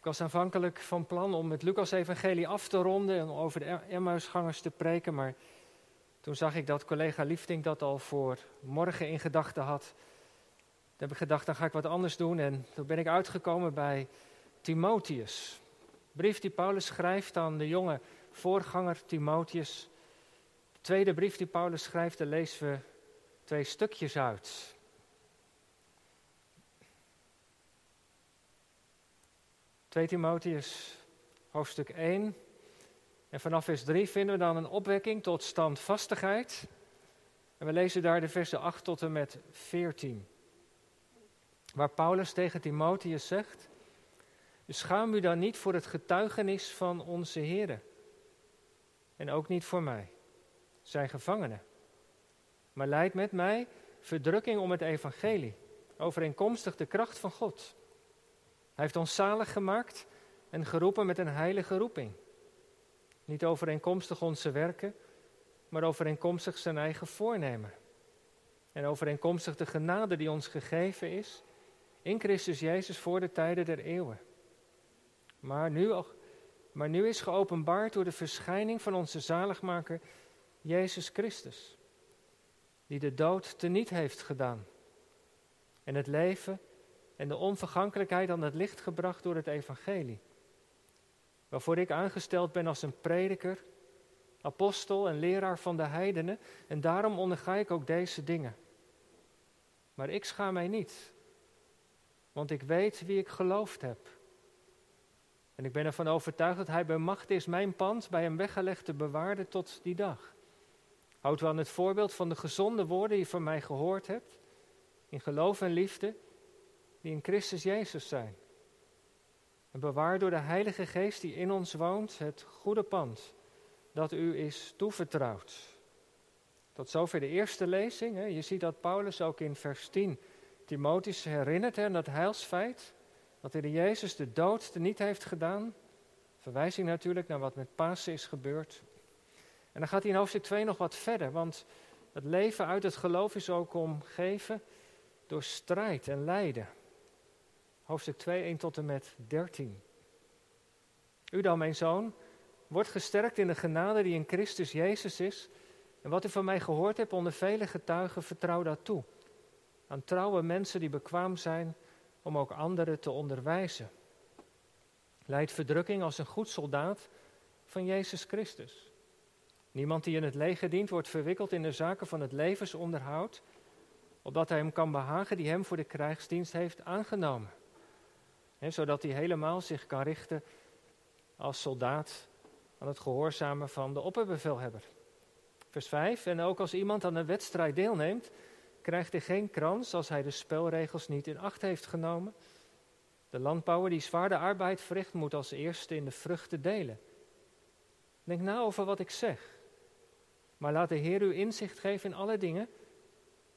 Ik was aanvankelijk van plan om het Lucas-evangelie af te ronden en over de Emmausgangers te preken, maar toen zag ik dat collega Liefding dat al voor morgen in gedachten had. Toen heb ik gedacht, dan ga ik wat anders doen en toen ben ik uitgekomen bij Timotheus. Brief die Paulus schrijft aan de jonge voorganger Timotheus. De tweede brief die Paulus schrijft, daar lezen we twee stukjes uit. 2 Timotheus, hoofdstuk 1. En vanaf vers 3 vinden we dan een opwekking tot standvastigheid. En we lezen daar de versen 8 tot en met 14. Waar Paulus tegen Timotheus zegt: Schaam u dan niet voor het getuigenis van onze Heer. En ook niet voor mij, zijn gevangenen. Maar leid met mij verdrukking om het evangelie, overeenkomstig de kracht van God heeft ons zalig gemaakt en geroepen met een heilige roeping. Niet overeenkomstig onze werken, maar overeenkomstig zijn eigen voornemen. En overeenkomstig de genade die ons gegeven is in Christus Jezus voor de tijden der eeuwen. Maar nu, maar nu is geopenbaard door de verschijning van onze zaligmaker Jezus Christus, die de dood teniet heeft gedaan en het leven en de onvergankelijkheid aan het licht gebracht door het evangelie. Waarvoor ik aangesteld ben als een prediker, apostel en leraar van de heidenen en daarom onderga ik ook deze dingen. Maar ik schaam mij niet, want ik weet wie ik geloofd heb. En ik ben ervan overtuigd dat hij bij macht is mijn pand bij hem weggelegd te bewaarden tot die dag. Houd u aan het voorbeeld van de gezonde woorden die je van mij gehoord hebt, in geloof en liefde, die in Christus Jezus zijn. En bewaar door de Heilige Geest die in ons woont het goede pand dat u is toevertrouwd. Tot zover de eerste lezing. Hè. Je ziet dat Paulus ook in vers 10 Timotheus herinnert aan dat heilsfeit. Dat de Jezus de dood niet heeft gedaan. Verwijzing natuurlijk naar wat met Pasen is gebeurd. En dan gaat hij in hoofdstuk 2 nog wat verder. Want het leven uit het geloof is ook omgeven door strijd en lijden hoofdstuk 2, 1 tot en met 13. U dan, mijn zoon, wordt gesterkt in de genade die in Christus Jezus is. En wat u van mij gehoord hebt onder vele getuigen, vertrouw dat toe. Aan trouwe mensen die bekwaam zijn om ook anderen te onderwijzen. Leid verdrukking als een goed soldaat van Jezus Christus. Niemand die in het leger dient wordt verwikkeld in de zaken van het levensonderhoud, opdat hij hem kan behagen die hem voor de krijgsdienst heeft aangenomen zodat hij helemaal zich kan richten als soldaat aan het gehoorzamen van de opperbevelhebber. Vers 5. En ook als iemand aan een wedstrijd deelneemt, krijgt hij geen krans als hij de spelregels niet in acht heeft genomen. De landbouwer die zwaarde arbeid verricht, moet als eerste in de vruchten delen. Denk na over wat ik zeg. Maar laat de Heer u inzicht geven in alle dingen.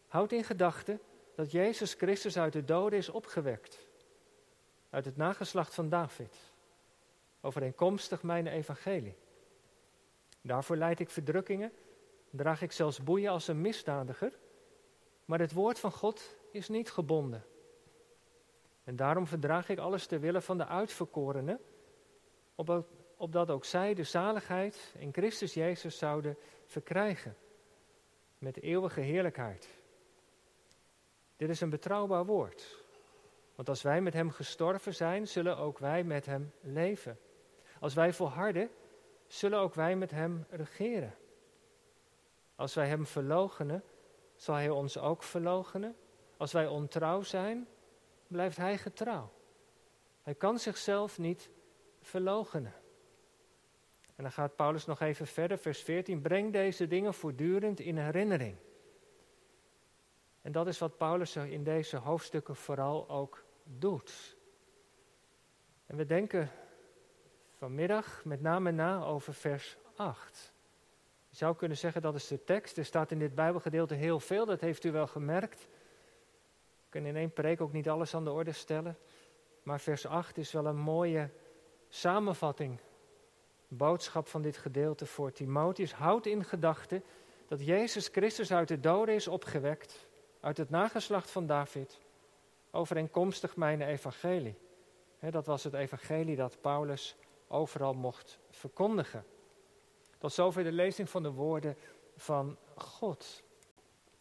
Houd in gedachten dat Jezus Christus uit de doden is opgewekt uit het nageslacht van David, overeenkomstig mijn evangelie. Daarvoor leid ik verdrukkingen, draag ik zelfs boeien als een misdadiger, maar het woord van God is niet gebonden. En daarom verdraag ik alles ter wille van de uitverkorenen, opdat ook zij de zaligheid in Christus Jezus zouden verkrijgen, met eeuwige heerlijkheid. Dit is een betrouwbaar woord. Want als wij met Hem gestorven zijn, zullen ook wij met Hem leven. Als wij volharden, zullen ook wij met Hem regeren. Als wij Hem verloochenen, zal Hij ons ook verloochenen. Als wij ontrouw zijn, blijft Hij getrouw. Hij kan zichzelf niet verloochenen. En dan gaat Paulus nog even verder, vers 14. Breng deze dingen voortdurend in herinnering. En dat is wat Paulus in deze hoofdstukken vooral ook doet. En we denken vanmiddag met name na over vers 8. Je zou kunnen zeggen dat is de tekst. Er staat in dit Bijbelgedeelte heel veel, dat heeft u wel gemerkt. We kunnen in één preek ook niet alles aan de orde stellen. Maar vers 8 is wel een mooie samenvatting, boodschap van dit gedeelte voor Timotheus. Houd in gedachten dat Jezus Christus uit de doden is opgewekt, uit het nageslacht van David overeenkomstig mijn evangelie. dat was het evangelie dat Paulus overal mocht verkondigen. Tot zover de lezing van de woorden van God.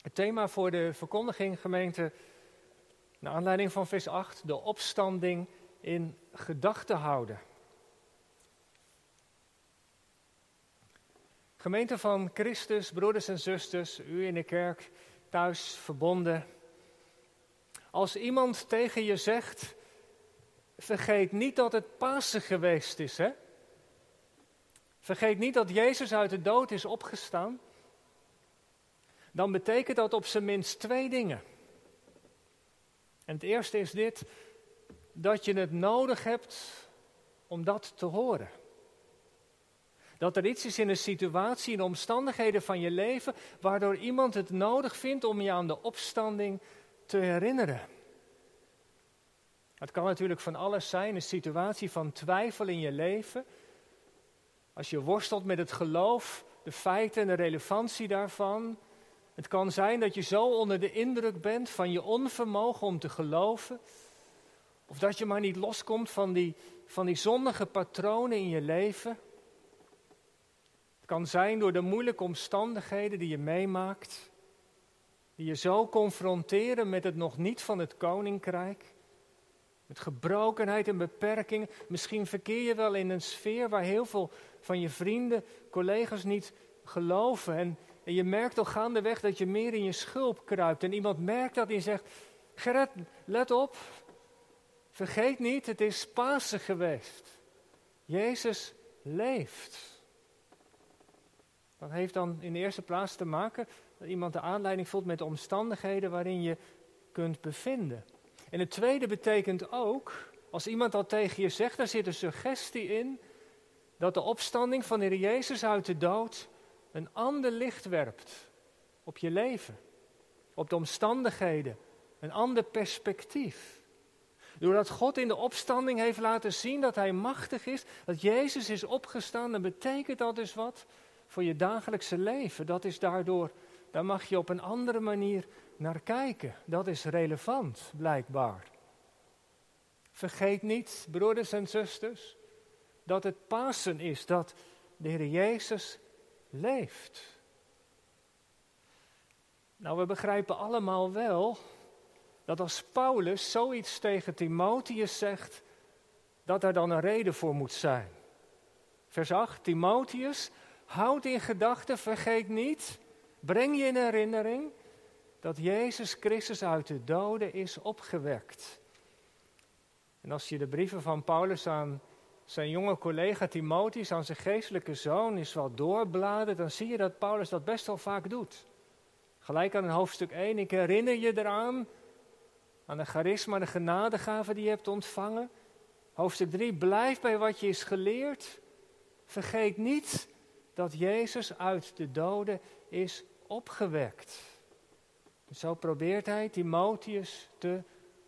Het thema voor de verkondiging, gemeente, naar aanleiding van vers 8, de opstanding in gedachten houden. Gemeente van Christus, broeders en zusters, u in de kerk, thuis verbonden. Als iemand tegen je zegt, vergeet niet dat het Pasen geweest is, hè? Vergeet niet dat Jezus uit de dood is opgestaan. Dan betekent dat op zijn minst twee dingen. En het eerste is dit, dat je het nodig hebt om dat te horen. Dat er iets is in een situatie, in omstandigheden van je leven, waardoor iemand het nodig vindt om je aan de opstanding te herinneren. Het kan natuurlijk van alles zijn, een situatie van twijfel in je leven. Als je worstelt met het geloof, de feiten en de relevantie daarvan. Het kan zijn dat je zo onder de indruk bent van je onvermogen om te geloven. Of dat je maar niet loskomt van die, van die zondige patronen in je leven. Kan zijn door de moeilijke omstandigheden die je meemaakt. Die je zo confronteren met het nog niet van het koninkrijk. Met gebrokenheid en beperkingen. Misschien verkeer je wel in een sfeer waar heel veel van je vrienden, collega's niet geloven. En, en je merkt al gaandeweg dat je meer in je schulp kruipt. En iemand merkt dat en zegt: Gerrit, let op. Vergeet niet, het is Pasen geweest. Jezus leeft. Dat heeft dan in de eerste plaats te maken dat iemand de aanleiding voelt met de omstandigheden waarin je kunt bevinden. En het tweede betekent ook, als iemand dat tegen je zegt, daar zit een suggestie in, dat de opstanding van de Heer Jezus uit de dood een ander licht werpt op je leven, op de omstandigheden, een ander perspectief. Doordat God in de opstanding heeft laten zien dat Hij machtig is, dat Jezus is opgestaan, dan betekent dat dus wat voor je dagelijkse leven. Dat is daardoor, daar mag je op een andere manier naar kijken. Dat is relevant, blijkbaar. Vergeet niet, broeders en zusters, dat het Pasen is, dat de Heer Jezus leeft. Nou, we begrijpen allemaal wel dat als Paulus zoiets tegen Timotheus zegt, dat er dan een reden voor moet zijn. Vers 8, Timotheus, houd in gedachten, vergeet niet, breng je in herinnering dat Jezus Christus uit de doden is opgewekt. En als je de brieven van Paulus aan zijn jonge collega Timotheus, aan zijn geestelijke zoon, is wel doorbladert, dan zie je dat Paulus dat best wel vaak doet. Gelijk aan hoofdstuk 1, ik herinner je eraan, aan de charisma, de genadegave die je hebt ontvangen. Hoofdstuk 3, blijf bij wat je is geleerd. Vergeet niet dat Jezus uit de doden is opgewekt. Zo probeert hij Timotheus te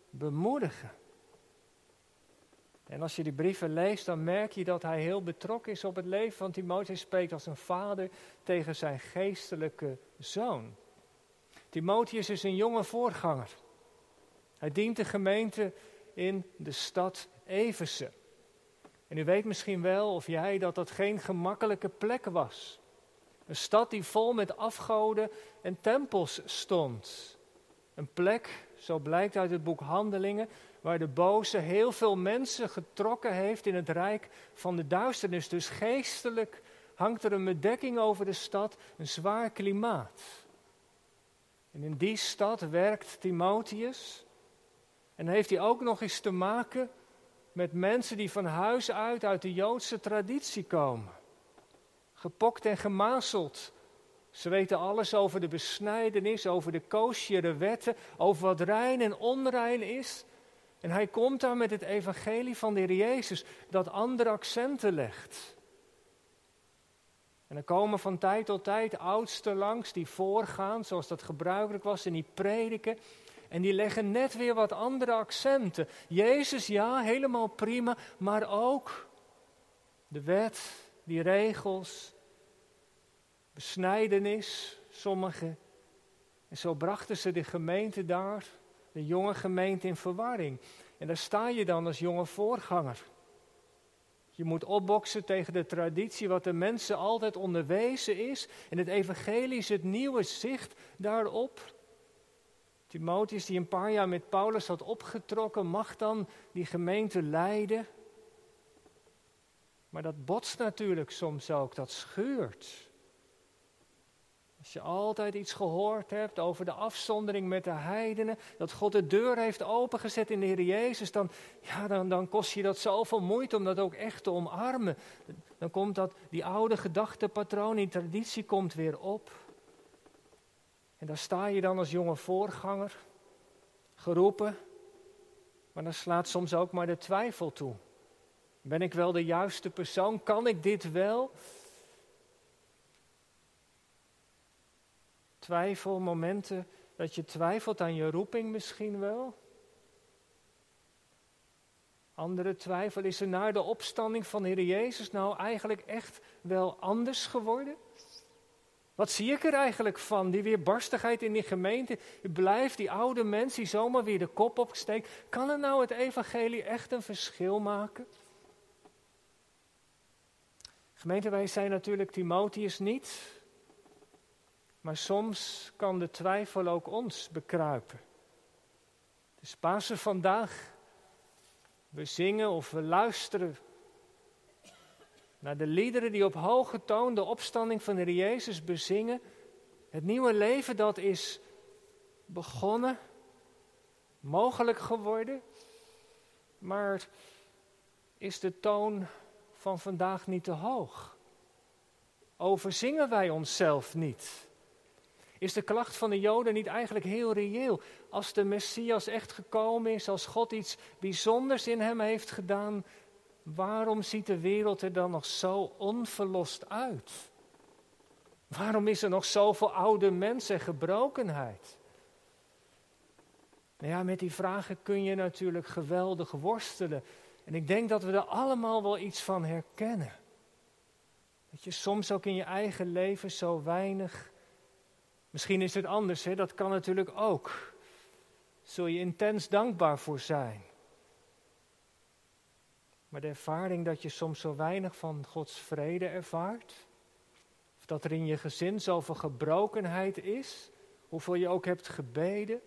bemoedigen. En als je die brieven leest, dan merk je dat hij heel betrokken is op het leven van Timotheus. spreekt als een vader tegen zijn geestelijke zoon. Timotheus is een jonge voorganger. Hij dient de gemeente in de stad Eversen. En u weet misschien wel, of jij, dat dat geen gemakkelijke plek was. Een stad die vol met afgoden en tempels stond. Een plek, zo blijkt uit het boek Handelingen, waar de boze heel veel mensen getrokken heeft in het rijk van de duisternis. Dus geestelijk hangt er een bedekking over de stad, een zwaar klimaat. En in die stad werkt Timotheus. En heeft hij ook nog eens te maken met mensen die van huis uit uit de Joodse traditie komen gepokt en gemazeld. Ze weten alles over de besnijdenis, over de koosjere wetten, over wat rein en onrein is. En hij komt daar met het evangelie van de Heer Jezus, dat andere accenten legt. En er komen van tijd tot tijd oudsten langs die voorgaan, zoals dat gebruikelijk was, en die prediken. En die leggen net weer wat andere accenten. Jezus, ja, helemaal prima, maar ook de wet, die regels, besnijdenis, sommigen. En zo brachten ze de gemeente daar, de jonge gemeente, in verwarring. En daar sta je dan als jonge voorganger. Je moet opboksen tegen de traditie wat de mensen altijd onderwezen is. En het evangelie is het nieuwe zicht daarop. Timotheus, die een paar jaar met Paulus had opgetrokken, mag dan die gemeente leiden. Maar dat botst natuurlijk soms ook, dat scheurt. Als je altijd iets gehoord hebt over de afzondering met de heidenen, dat God de deur heeft opengezet in de Heer Jezus, dan, ja, dan, dan kost je dat zoveel moeite om dat ook echt te omarmen. Dan komt dat, die oude gedachtepatroon, die traditie komt weer op. En daar sta je dan als jonge voorganger, geroepen, maar dan slaat soms ook maar de twijfel toe. Ben ik wel de juiste persoon? Kan ik dit wel? Twijfelmomenten dat je twijfelt aan je roeping misschien wel. Andere twijfel, is er na de opstanding van Heer Jezus nou eigenlijk echt wel anders geworden? Wat zie ik er eigenlijk van? Die weerbarstigheid in die gemeente. Blijft die oude mens die zomaar weer de kop opsteekt. Kan er nou het evangelie echt een verschil maken? Gemeente, wij zijn natuurlijk Timotheus niet. Maar soms kan de twijfel ook ons bekruipen. Dus Pasen vandaag. We zingen of we luisteren naar de liederen die op hoge toon de opstanding van de Jezus bezingen. Het nieuwe leven dat is begonnen, mogelijk geworden. Maar is de toon van vandaag niet te hoog? Overzingen wij onszelf niet? Is de klacht van de Joden niet eigenlijk heel reëel? Als de Messias echt gekomen is, als God iets bijzonders in hem heeft gedaan, waarom ziet de wereld er dan nog zo onverlost uit? Waarom is er nog zoveel oude mensen en gebrokenheid? Nou ja, met die vragen kun je natuurlijk geweldig worstelen. En ik denk dat we er allemaal wel iets van herkennen. Dat je soms ook in je eigen leven zo weinig. Misschien is het anders, hè? dat kan natuurlijk ook. Zul je intens dankbaar voor zijn. Maar de ervaring dat je soms zo weinig van Gods vrede ervaart, of dat er in je gezin zoveel gebrokenheid is, hoeveel je ook hebt gebeden,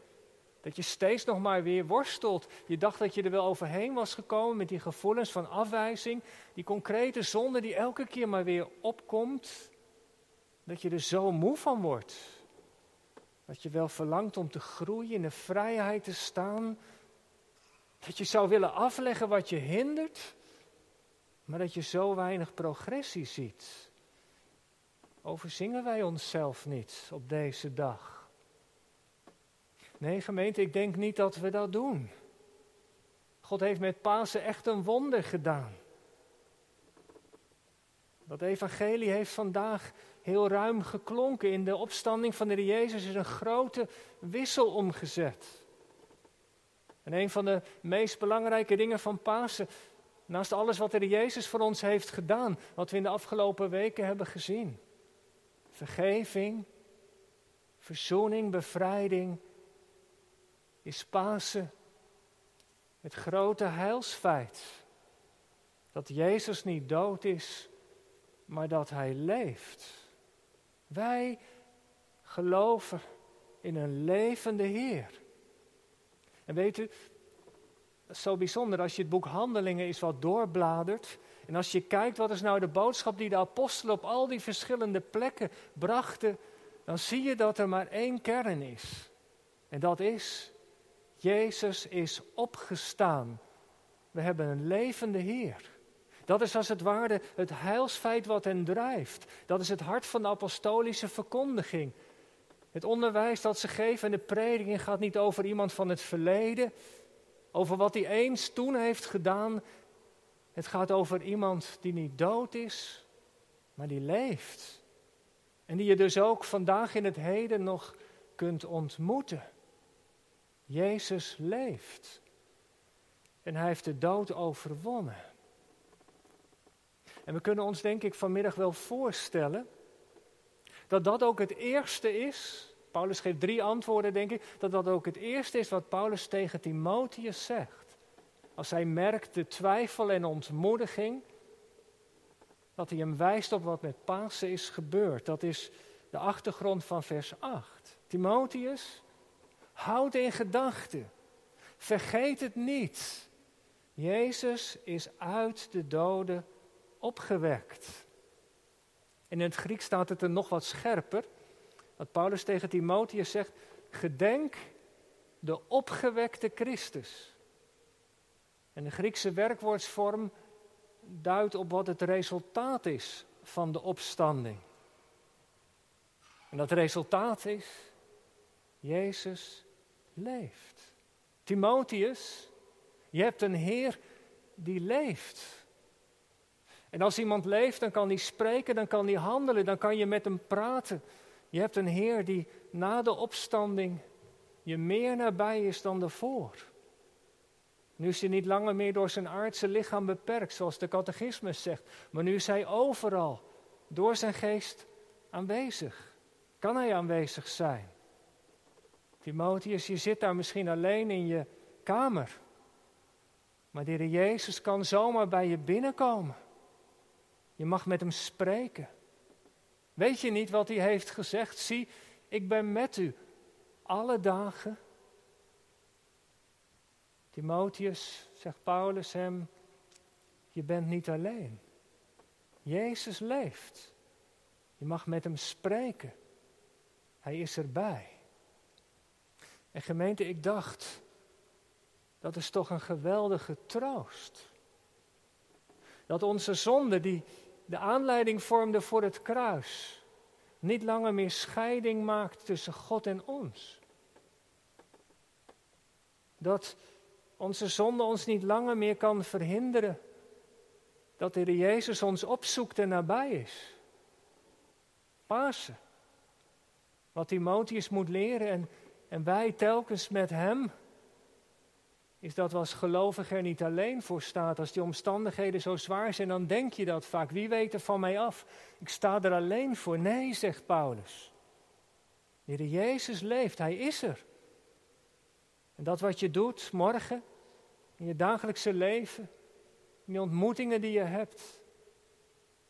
dat je steeds nog maar weer worstelt. Je dacht dat je er wel overheen was gekomen met die gevoelens van afwijzing, die concrete zonde die elke keer maar weer opkomt, dat je er zo moe van wordt. Dat je wel verlangt om te groeien, in de vrijheid te staan. Dat je zou willen afleggen wat je hindert maar dat je zo weinig progressie ziet. Overzingen wij onszelf niet op deze dag? Nee, gemeente, ik denk niet dat we dat doen. God heeft met Pasen echt een wonder gedaan. Dat evangelie heeft vandaag heel ruim geklonken. In de opstanding van de Jezus is een grote wissel omgezet. En een van de meest belangrijke dingen van Pasen Naast alles wat er Jezus voor ons heeft gedaan, wat we in de afgelopen weken hebben gezien. Vergeving, verzoening, bevrijding, is Pasen het grote heilsfeit. Dat Jezus niet dood is, maar dat Hij leeft. Wij geloven in een levende Heer. En weet u, zo bijzonder als je het boek Handelingen eens wat doorbladert. En als je kijkt wat is nou de boodschap die de apostelen op al die verschillende plekken brachten. Dan zie je dat er maar één kern is. En dat is, Jezus is opgestaan. We hebben een levende Heer. Dat is als het ware het heilsfeit wat hen drijft. Dat is het hart van de apostolische verkondiging. Het onderwijs dat ze geven en de prediking gaat niet over iemand van het verleden, over wat hij eens toen heeft gedaan. Het gaat over iemand die niet dood is, maar die leeft. En die je dus ook vandaag in het heden nog kunt ontmoeten. Jezus leeft. En hij heeft de dood overwonnen. En we kunnen ons denk ik vanmiddag wel voorstellen dat dat ook het eerste is Paulus geeft drie antwoorden, denk ik, dat dat ook het eerste is wat Paulus tegen Timotheus zegt. als hij merkt de twijfel en ontmoediging, dat hij hem wijst op wat met Pasen is gebeurd. Dat is de achtergrond van vers 8. Timotheus, houd in gedachten. Vergeet het niet. Jezus is uit de doden opgewekt. in het Grieks staat het er nog wat scherper. Wat Paulus tegen Timotheus zegt: Gedenk de opgewekte Christus. En de Griekse werkwoordsvorm duidt op wat het resultaat is van de opstanding. En dat resultaat is, Jezus leeft. Timotheus, je hebt een Heer die leeft. En als iemand leeft, dan kan hij spreken, dan kan hij handelen, dan kan je met hem praten. Je hebt een Heer die na de opstanding je meer nabij is dan daarvoor. Nu is hij niet langer meer door zijn aardse lichaam beperkt, zoals de catechismus zegt. Maar nu is hij overal, door zijn geest aanwezig. Kan hij aanwezig zijn? Timotheus, je zit daar misschien alleen in je kamer. Maar de Heer Jezus kan zomaar bij je binnenkomen. Je mag met hem spreken. Weet je niet wat hij heeft gezegd? Zie, ik ben met u alle dagen. Timotheus, zegt Paulus hem, je bent niet alleen. Jezus leeft. Je mag met hem spreken. Hij is erbij. En gemeente, ik dacht, dat is toch een geweldige troost. Dat onze zonde, die de aanleiding vormde voor het kruis, niet langer meer scheiding maakt tussen God en ons. Dat onze zonde ons niet langer meer kan verhinderen dat de Jezus ons opzoekt en nabij is. Pasen. Wat Timotheus moet leren en, en wij telkens met hem, is dat we als er niet alleen voor staat. Als die omstandigheden zo zwaar zijn, dan denk je dat vaak. Wie weet er van mij af? Ik sta er alleen voor. Nee, zegt Paulus. De Jezus leeft, Hij is er. En dat wat je doet morgen, in je dagelijkse leven, in die ontmoetingen die je hebt,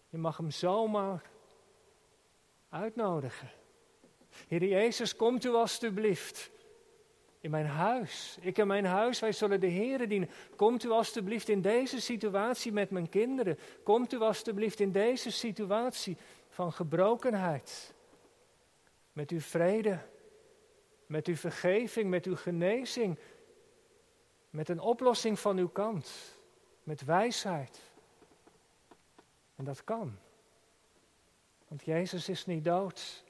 je mag Hem zomaar uitnodigen. Heer Jezus, komt u alstublieft in mijn huis. Ik en mijn huis, wij zullen de Heer dienen. Komt u alstublieft in deze situatie met mijn kinderen. Komt u alstublieft in deze situatie van gebrokenheid. Met uw vrede, met uw vergeving, met uw genezing. Met een oplossing van uw kant. Met wijsheid. En dat kan. Want Jezus is niet dood,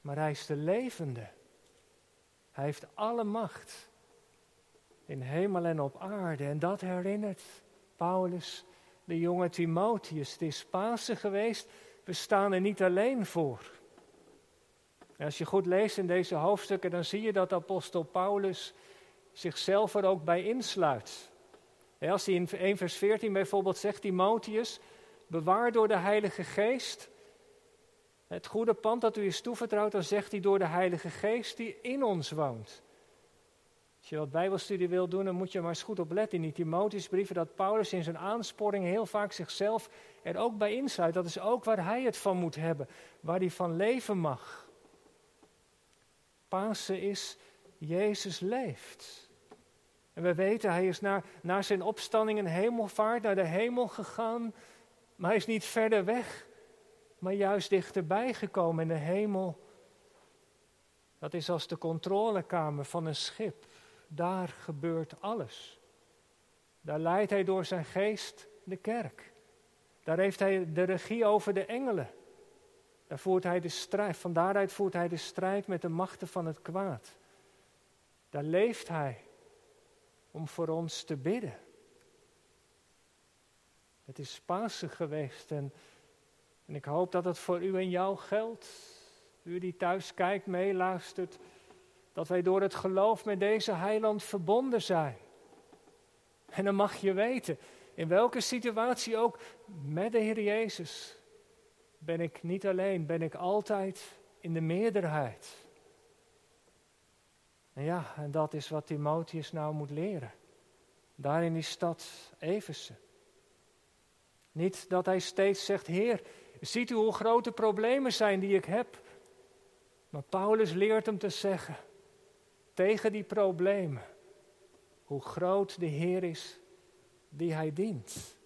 maar hij is de levende. Hij heeft alle macht in hemel en op aarde. En dat herinnert Paulus, de jonge Timotheus. Het is Pasen geweest, we staan er niet alleen voor. En als je goed leest in deze hoofdstukken, dan zie je dat apostel Paulus zichzelf er ook bij insluit. Als hij in 1 vers 14 bijvoorbeeld zegt, Timotheus, bewaar door de Heilige Geest het goede pand dat u is toevertrouwd, dan zegt hij door de Heilige Geest die in ons woont. Als je wat Bijbelstudie wil doen, dan moet je maar eens goed opletten in die Timotheusbrieven dat Paulus in zijn aansporing heel vaak zichzelf er ook bij insluit. Dat is ook waar hij het van moet hebben, waar hij van leven mag. Pasen is Jezus leeft. En we weten, hij is naar, naar zijn opstanding en hemelvaart naar de hemel gegaan, maar hij is niet verder weg maar juist dichterbij gekomen in de hemel. Dat is als de controlekamer van een schip. Daar gebeurt alles. Daar leidt hij door zijn geest de kerk. Daar heeft hij de regie over de engelen. Daar voert hij de strijd. Van daaruit voert hij de strijd met de machten van het kwaad. Daar leeft hij om voor ons te bidden. Het is Pasen geweest en en ik hoop dat het voor u en jou geldt. U die thuis kijkt, meeluistert. Dat wij door het geloof met deze heiland verbonden zijn. En dan mag je weten, in welke situatie ook, met de Heer Jezus ben ik niet alleen, ben ik altijd in de meerderheid. En ja, en dat is wat Timotheus nou moet leren. daar in die stad Eversen. Niet dat hij steeds zegt, Heer, ziet u hoe grote problemen zijn die ik heb. Maar Paulus leert hem te zeggen, tegen die problemen, hoe groot de Heer is die hij dient.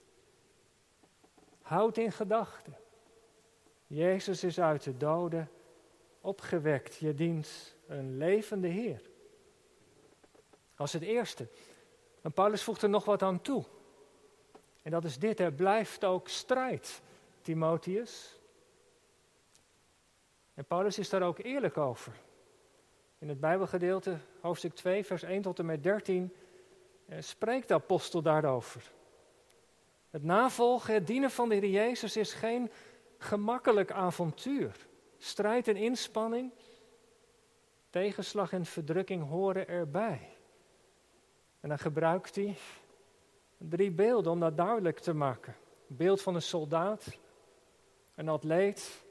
Houd in gedachten, Jezus is uit de doden opgewekt. Je dient een levende Heer. Als het eerste. En Paulus voegt er nog wat aan toe. En dat is dit, er blijft ook strijd, Timotheus. En Paulus is daar ook eerlijk over. In het Bijbelgedeelte, hoofdstuk 2, vers 1 tot en met 13, eh, spreekt de apostel daarover. Het navolgen, het dienen van de Heer Jezus is geen gemakkelijk avontuur. Strijd en inspanning, tegenslag en verdrukking horen erbij. En dan gebruikt hij drie beelden om dat duidelijk te maken. Beeld van een soldaat, een atleet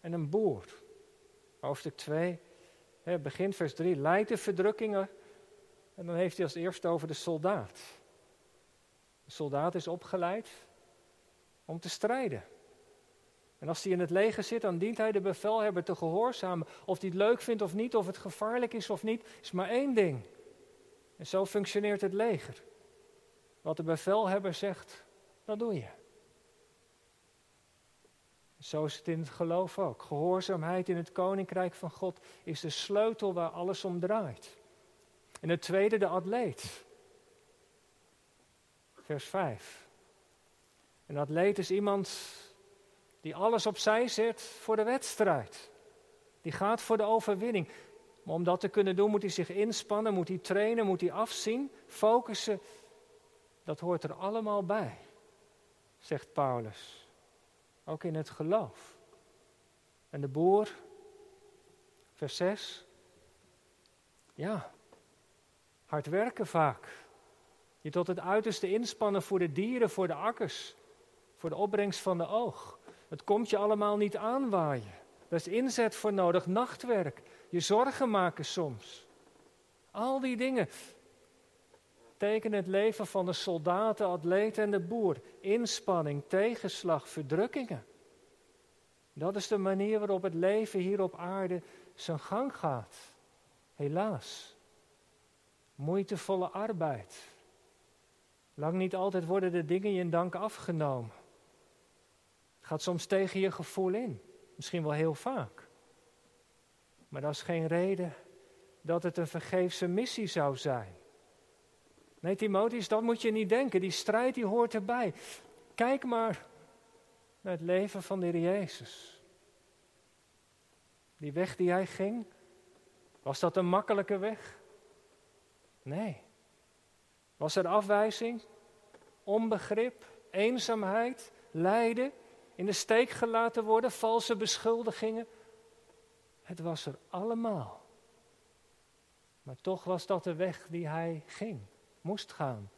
en een boer. Hoofdstuk 2, begint vers 3, leidt de verdrukkingen. En dan heeft hij als eerste over de soldaat. De soldaat is opgeleid om te strijden. En als hij in het leger zit, dan dient hij de bevelhebber te gehoorzamen. Of hij het leuk vindt of niet, of het gevaarlijk is of niet, is maar één ding. En zo functioneert het leger. Wat de bevelhebber zegt, dat doe je. Zo is het in het geloof ook. Gehoorzaamheid in het koninkrijk van God is de sleutel waar alles om draait. En het tweede, de atleet. Vers 5. Een atleet is iemand die alles opzij zet voor de wedstrijd. Die gaat voor de overwinning. Maar om dat te kunnen doen moet hij zich inspannen, moet hij trainen, moet hij afzien, focussen. Dat hoort er allemaal bij, zegt Paulus. Ook in het geloof. En de boer, vers 6. Ja, hard werken vaak. Je tot het uiterste inspannen voor de dieren, voor de akkers, voor de opbrengst van de oog. Het komt je allemaal niet aanwaaien. Daar is inzet voor nodig, nachtwerk, je zorgen maken soms. Al die dingen tekenen het leven van de soldaten, atleet en de boer. Inspanning, tegenslag, verdrukkingen. Dat is de manier waarop het leven hier op aarde zijn gang gaat. Helaas. Moeitevolle arbeid. Lang niet altijd worden de dingen je in dank afgenomen. Gaat soms tegen je gevoel in. Misschien wel heel vaak. Maar dat is geen reden dat het een vergeefse missie zou zijn. Nee, Timotheus, dat moet je niet denken. Die strijd die hoort erbij. Kijk maar naar het leven van de Heer Jezus. Die weg die hij ging, was dat een makkelijke weg? Nee. Was er afwijzing, onbegrip, eenzaamheid, lijden? in de steek gelaten worden, valse beschuldigingen. Het was er allemaal. Maar toch was dat de weg die hij ging, moest gaan.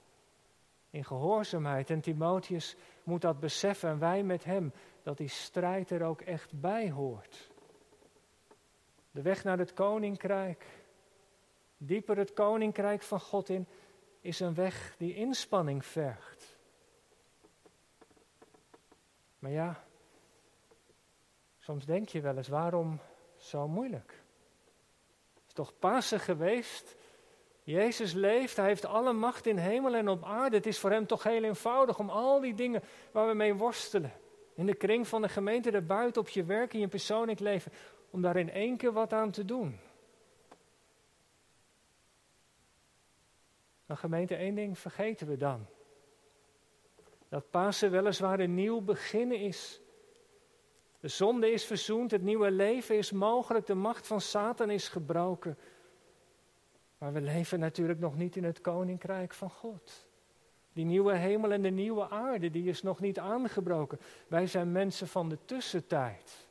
In gehoorzaamheid. En Timotheus moet dat beseffen en wij met hem, dat die strijd er ook echt bij hoort. De weg naar het koninkrijk, dieper het koninkrijk van God in, is een weg die inspanning vergt. Maar ja, soms denk je wel eens, waarom zo moeilijk? Het is toch Pasen geweest? Jezus leeft, hij heeft alle macht in hemel en op aarde. Het is voor hem toch heel eenvoudig om al die dingen waar we mee worstelen, in de kring van de gemeente, daarbuiten, op je werk, in je persoonlijk leven, om daar in één keer wat aan te doen. Een gemeente, één ding vergeten we dan. Dat Pasen weliswaar een nieuw beginnen is. De zonde is verzoend, het nieuwe leven is mogelijk, de macht van Satan is gebroken. Maar we leven natuurlijk nog niet in het koninkrijk van God. Die nieuwe hemel en de nieuwe aarde, die is nog niet aangebroken. Wij zijn mensen van de tussentijd.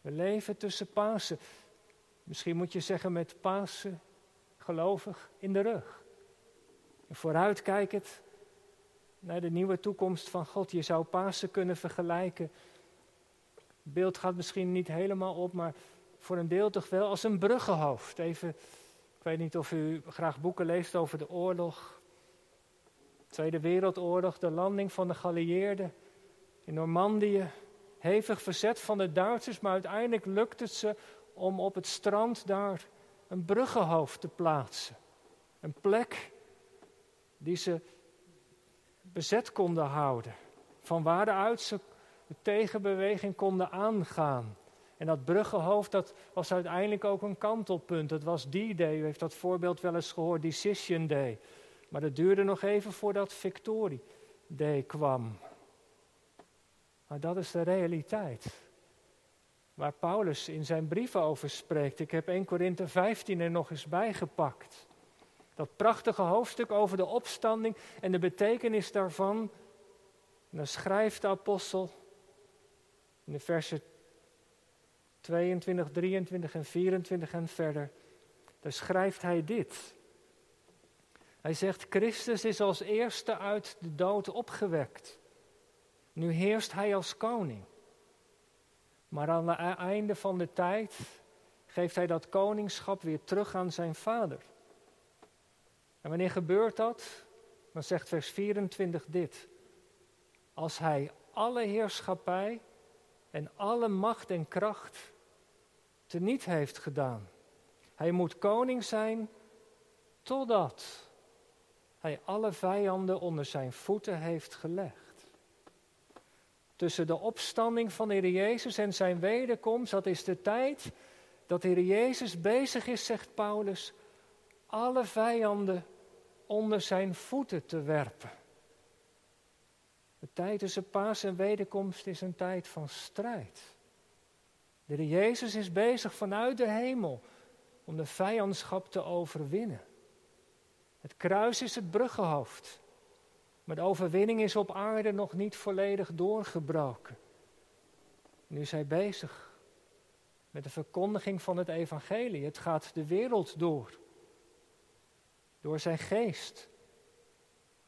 We leven tussen Pasen. Misschien moet je zeggen met Pasen gelovig in de rug. En vooruitkijkend naar de nieuwe toekomst van God. Je zou Pasen kunnen vergelijken. Het beeld gaat misschien niet helemaal op, maar voor een deel toch wel als een bruggenhoofd. Even, ik weet niet of u graag boeken leest over de oorlog. Tweede Wereldoorlog, de landing van de geallieerden in Normandië. Hevig verzet van de Duitsers, maar uiteindelijk lukt het ze om op het strand daar een bruggenhoofd te plaatsen. Een plek die ze bezet konden houden. Van waaruit ze de tegenbeweging konden aangaan. En dat bruggenhoofd, dat was uiteindelijk ook een kantelpunt. Dat was die day, u heeft dat voorbeeld wel eens gehoord, Decision Day. Maar dat duurde nog even voordat Victory Day kwam. Maar dat is de realiteit. Waar Paulus in zijn brieven over spreekt. Ik heb 1 Korinthe 15 er nog eens bijgepakt. Dat prachtige hoofdstuk over de opstanding en de betekenis daarvan. En dan schrijft de apostel in de versen 22, 23 en 24 en verder. Daar schrijft hij dit. Hij zegt, Christus is als eerste uit de dood opgewekt. Nu heerst hij als koning. Maar aan het einde van de tijd geeft hij dat koningschap weer terug aan zijn vader. En wanneer gebeurt dat? Dan zegt vers 24 dit. Als hij alle heerschappij en alle macht en kracht teniet heeft gedaan. Hij moet koning zijn totdat hij alle vijanden onder zijn voeten heeft gelegd. Tussen de opstanding van de Heer Jezus en zijn wederkomst, dat is de tijd dat de Heer Jezus bezig is, zegt Paulus, alle vijanden onder zijn voeten te werpen. De tijd tussen paas en wederkomst is een tijd van strijd. De Jezus is bezig vanuit de hemel om de vijandschap te overwinnen. Het kruis is het bruggenhoofd. Maar de overwinning is op aarde nog niet volledig doorgebroken. Nu is hij bezig met de verkondiging van het evangelie. Het gaat de wereld door. Door zijn geest.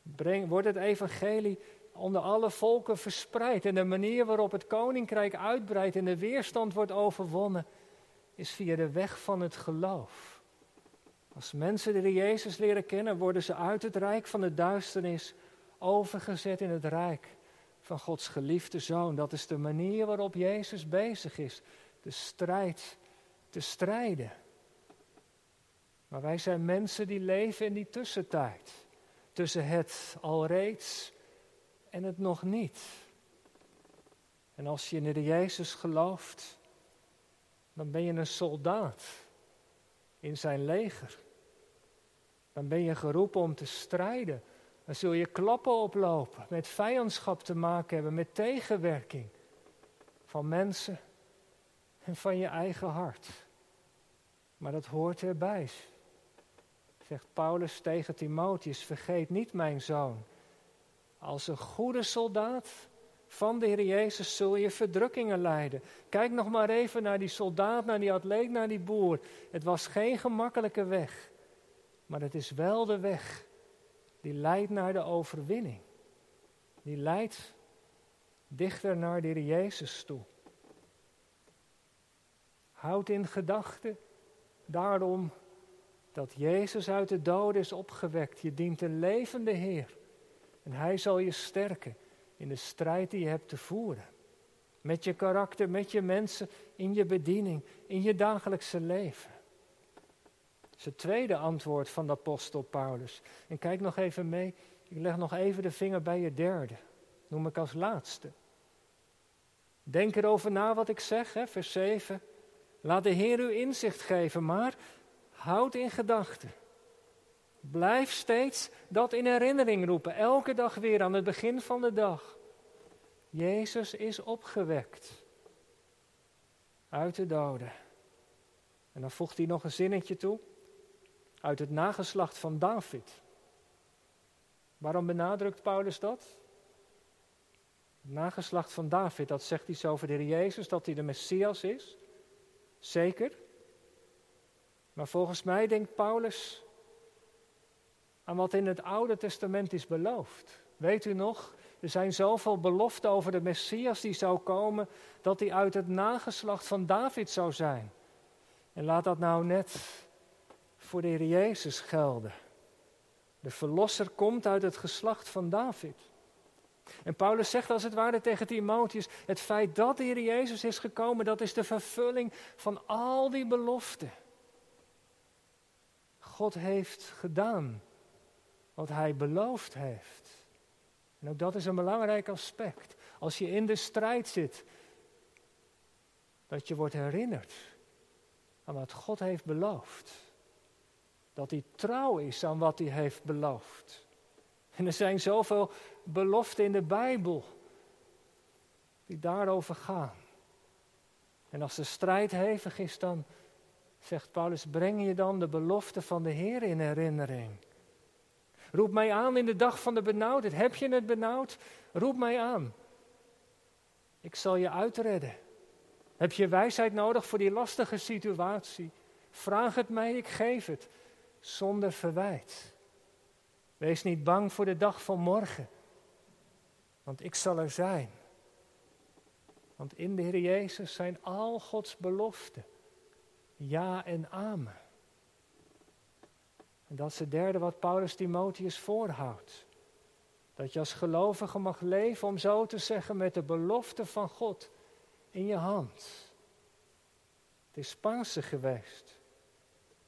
Breng, wordt het evangelie onder alle volken verspreid. En de manier waarop het koninkrijk uitbreidt en de weerstand wordt overwonnen, is via de weg van het geloof. Als mensen de Jezus leren kennen, worden ze uit het rijk van de duisternis overgezet in het rijk van Gods geliefde zoon. Dat is de manier waarop Jezus bezig is. De strijd te strijden. Maar wij zijn mensen die leven in die tussentijd. Tussen het alreeds en het nog niet. En als je in de Jezus gelooft, dan ben je een soldaat in zijn leger. Dan ben je geroepen om te strijden. Dan zul je klappen oplopen, met vijandschap te maken hebben, met tegenwerking van mensen en van je eigen hart. Maar dat hoort erbij. Zegt Paulus tegen Timotheus: Vergeet niet, mijn zoon, als een goede soldaat van de Heer Jezus zul je verdrukkingen lijden. Kijk nog maar even naar die soldaat, naar die atleet, naar die boer. Het was geen gemakkelijke weg, maar het is wel de weg die leidt naar de overwinning. Die leidt dichter naar de Heer Jezus toe. Houd in gedachten daarom dat Jezus uit de dood is opgewekt. Je dient een levende Heer. En Hij zal je sterken in de strijd die je hebt te voeren. Met je karakter, met je mensen, in je bediening, in je dagelijkse leven. Dat is het tweede antwoord van de apostel Paulus. En kijk nog even mee, ik leg nog even de vinger bij je derde. Noem ik als laatste. Denk erover na wat ik zeg, hè, vers 7. Laat de Heer u inzicht geven, maar houd in gedachten Blijf steeds dat in herinnering roepen, elke dag weer aan het begin van de dag. Jezus is opgewekt uit de doden. En dan voegt hij nog een zinnetje toe. Uit het nageslacht van David. Waarom benadrukt Paulus dat? Het nageslacht van David, dat zegt zo over de Heer Jezus, dat hij de Messias is. Zeker. Maar volgens mij denkt Paulus aan wat in het Oude Testament is beloofd. Weet u nog? Er zijn zoveel beloften over de Messias die zou komen, dat hij uit het nageslacht van David zou zijn. En laat dat nou net voor de Heer Jezus gelden. De verlosser komt uit het geslacht van David. En Paulus zegt als het ware tegen Timotheus: het feit dat de Heer Jezus is gekomen, dat is de vervulling van al die beloften. God heeft gedaan wat hij beloofd heeft. En ook dat is een belangrijk aspect. Als je in de strijd zit, dat je wordt herinnerd aan wat God heeft beloofd. Dat hij trouw is aan wat hij heeft beloofd. En er zijn zoveel beloften in de Bijbel die daarover gaan. En als de strijd hevig is, dan zegt Paulus, breng je dan de belofte van de Heer in herinnering. Roep mij aan in de dag van de benauwdheid. Heb je het benauwd? Roep mij aan. Ik zal je uitredden. Heb je wijsheid nodig voor die lastige situatie? Vraag het mij, ik geef het. Zonder verwijt. Wees niet bang voor de dag van morgen. Want ik zal er zijn. Want in de Heer Jezus zijn al Gods beloften. Ja en amen. En dat is het derde wat Paulus Timotheus voorhoudt. Dat je als gelovige mag leven, om zo te zeggen, met de belofte van God in je hand. Het is Pasen geweest.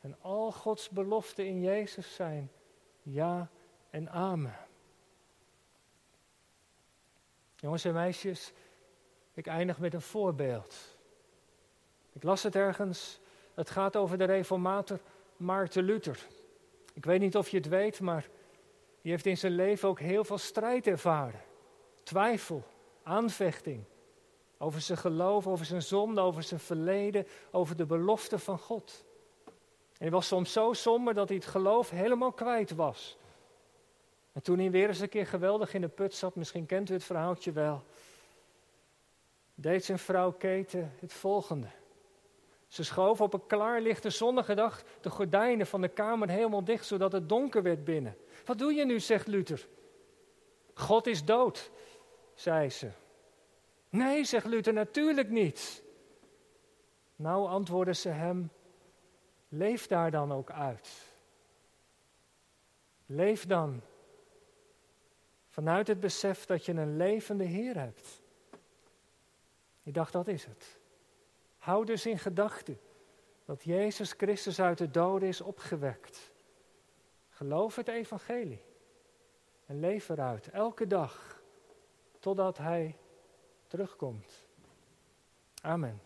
En al Gods beloften in Jezus zijn ja en amen. Jongens en meisjes, ik eindig met een voorbeeld. Ik las het ergens. Het gaat over de reformator Maarten Luther. Ik weet niet of je het weet, maar die heeft in zijn leven ook heel veel strijd ervaren. Twijfel, aanvechting. Over zijn geloof, over zijn zonde, over zijn verleden, over de belofte van God. En hij was soms zo somber dat hij het geloof helemaal kwijt was. En toen hij weer eens een keer geweldig in de put zat, misschien kent u het verhaaltje wel, deed zijn vrouw Keten het volgende. Ze schoof op een klaarlichte zonnige dag de gordijnen van de kamer helemaal dicht, zodat het donker werd binnen. Wat doe je nu, zegt Luther. God is dood, zei ze. Nee, zegt Luther, natuurlijk niet. Nou antwoordde ze hem, leef daar dan ook uit. Leef dan vanuit het besef dat je een levende Heer hebt. Ik dacht, dat is het. Hou dus in gedachten dat Jezus Christus uit de doden is opgewekt. Geloof het evangelie en leef eruit elke dag totdat Hij terugkomt. Amen.